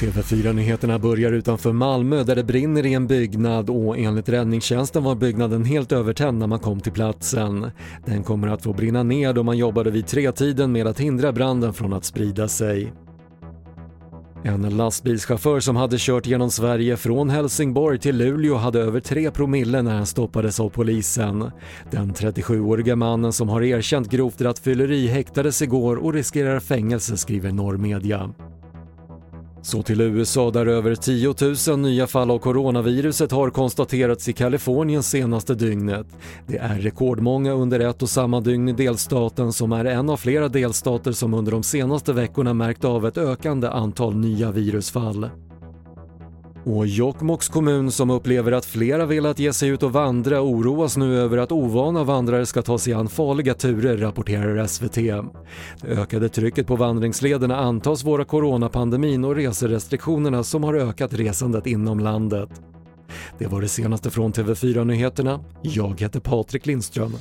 TV4-nyheterna börjar utanför Malmö där det brinner i en byggnad och enligt räddningstjänsten var byggnaden helt övertänd när man kom till platsen. Den kommer att få brinna ner då man jobbade vid tretiden med att hindra branden från att sprida sig. En lastbilschaufför som hade kört genom Sverige från Helsingborg till Luleå hade över 3 promille när han stoppades av polisen. Den 37-åriga mannen som har erkänt grovt rattfylleri häktades igår och riskerar fängelse skriver Norrmedia. Så till USA där över 10 000 nya fall av coronaviruset har konstaterats i Kalifornien senaste dygnet. Det är rekordmånga under ett och samma dygn i delstaten som är en av flera delstater som under de senaste veckorna märkt av ett ökande antal nya virusfall. Och Jokkmokks kommun som upplever att flera velat ge sig ut och vandra oroas nu över att ovana vandrare ska ta sig an farliga turer, rapporterar SVT. Det ökade trycket på vandringslederna antas vara coronapandemin och reserestriktionerna som har ökat resandet inom landet. Det var det senaste från TV4 Nyheterna. Jag heter Patrik Lindström.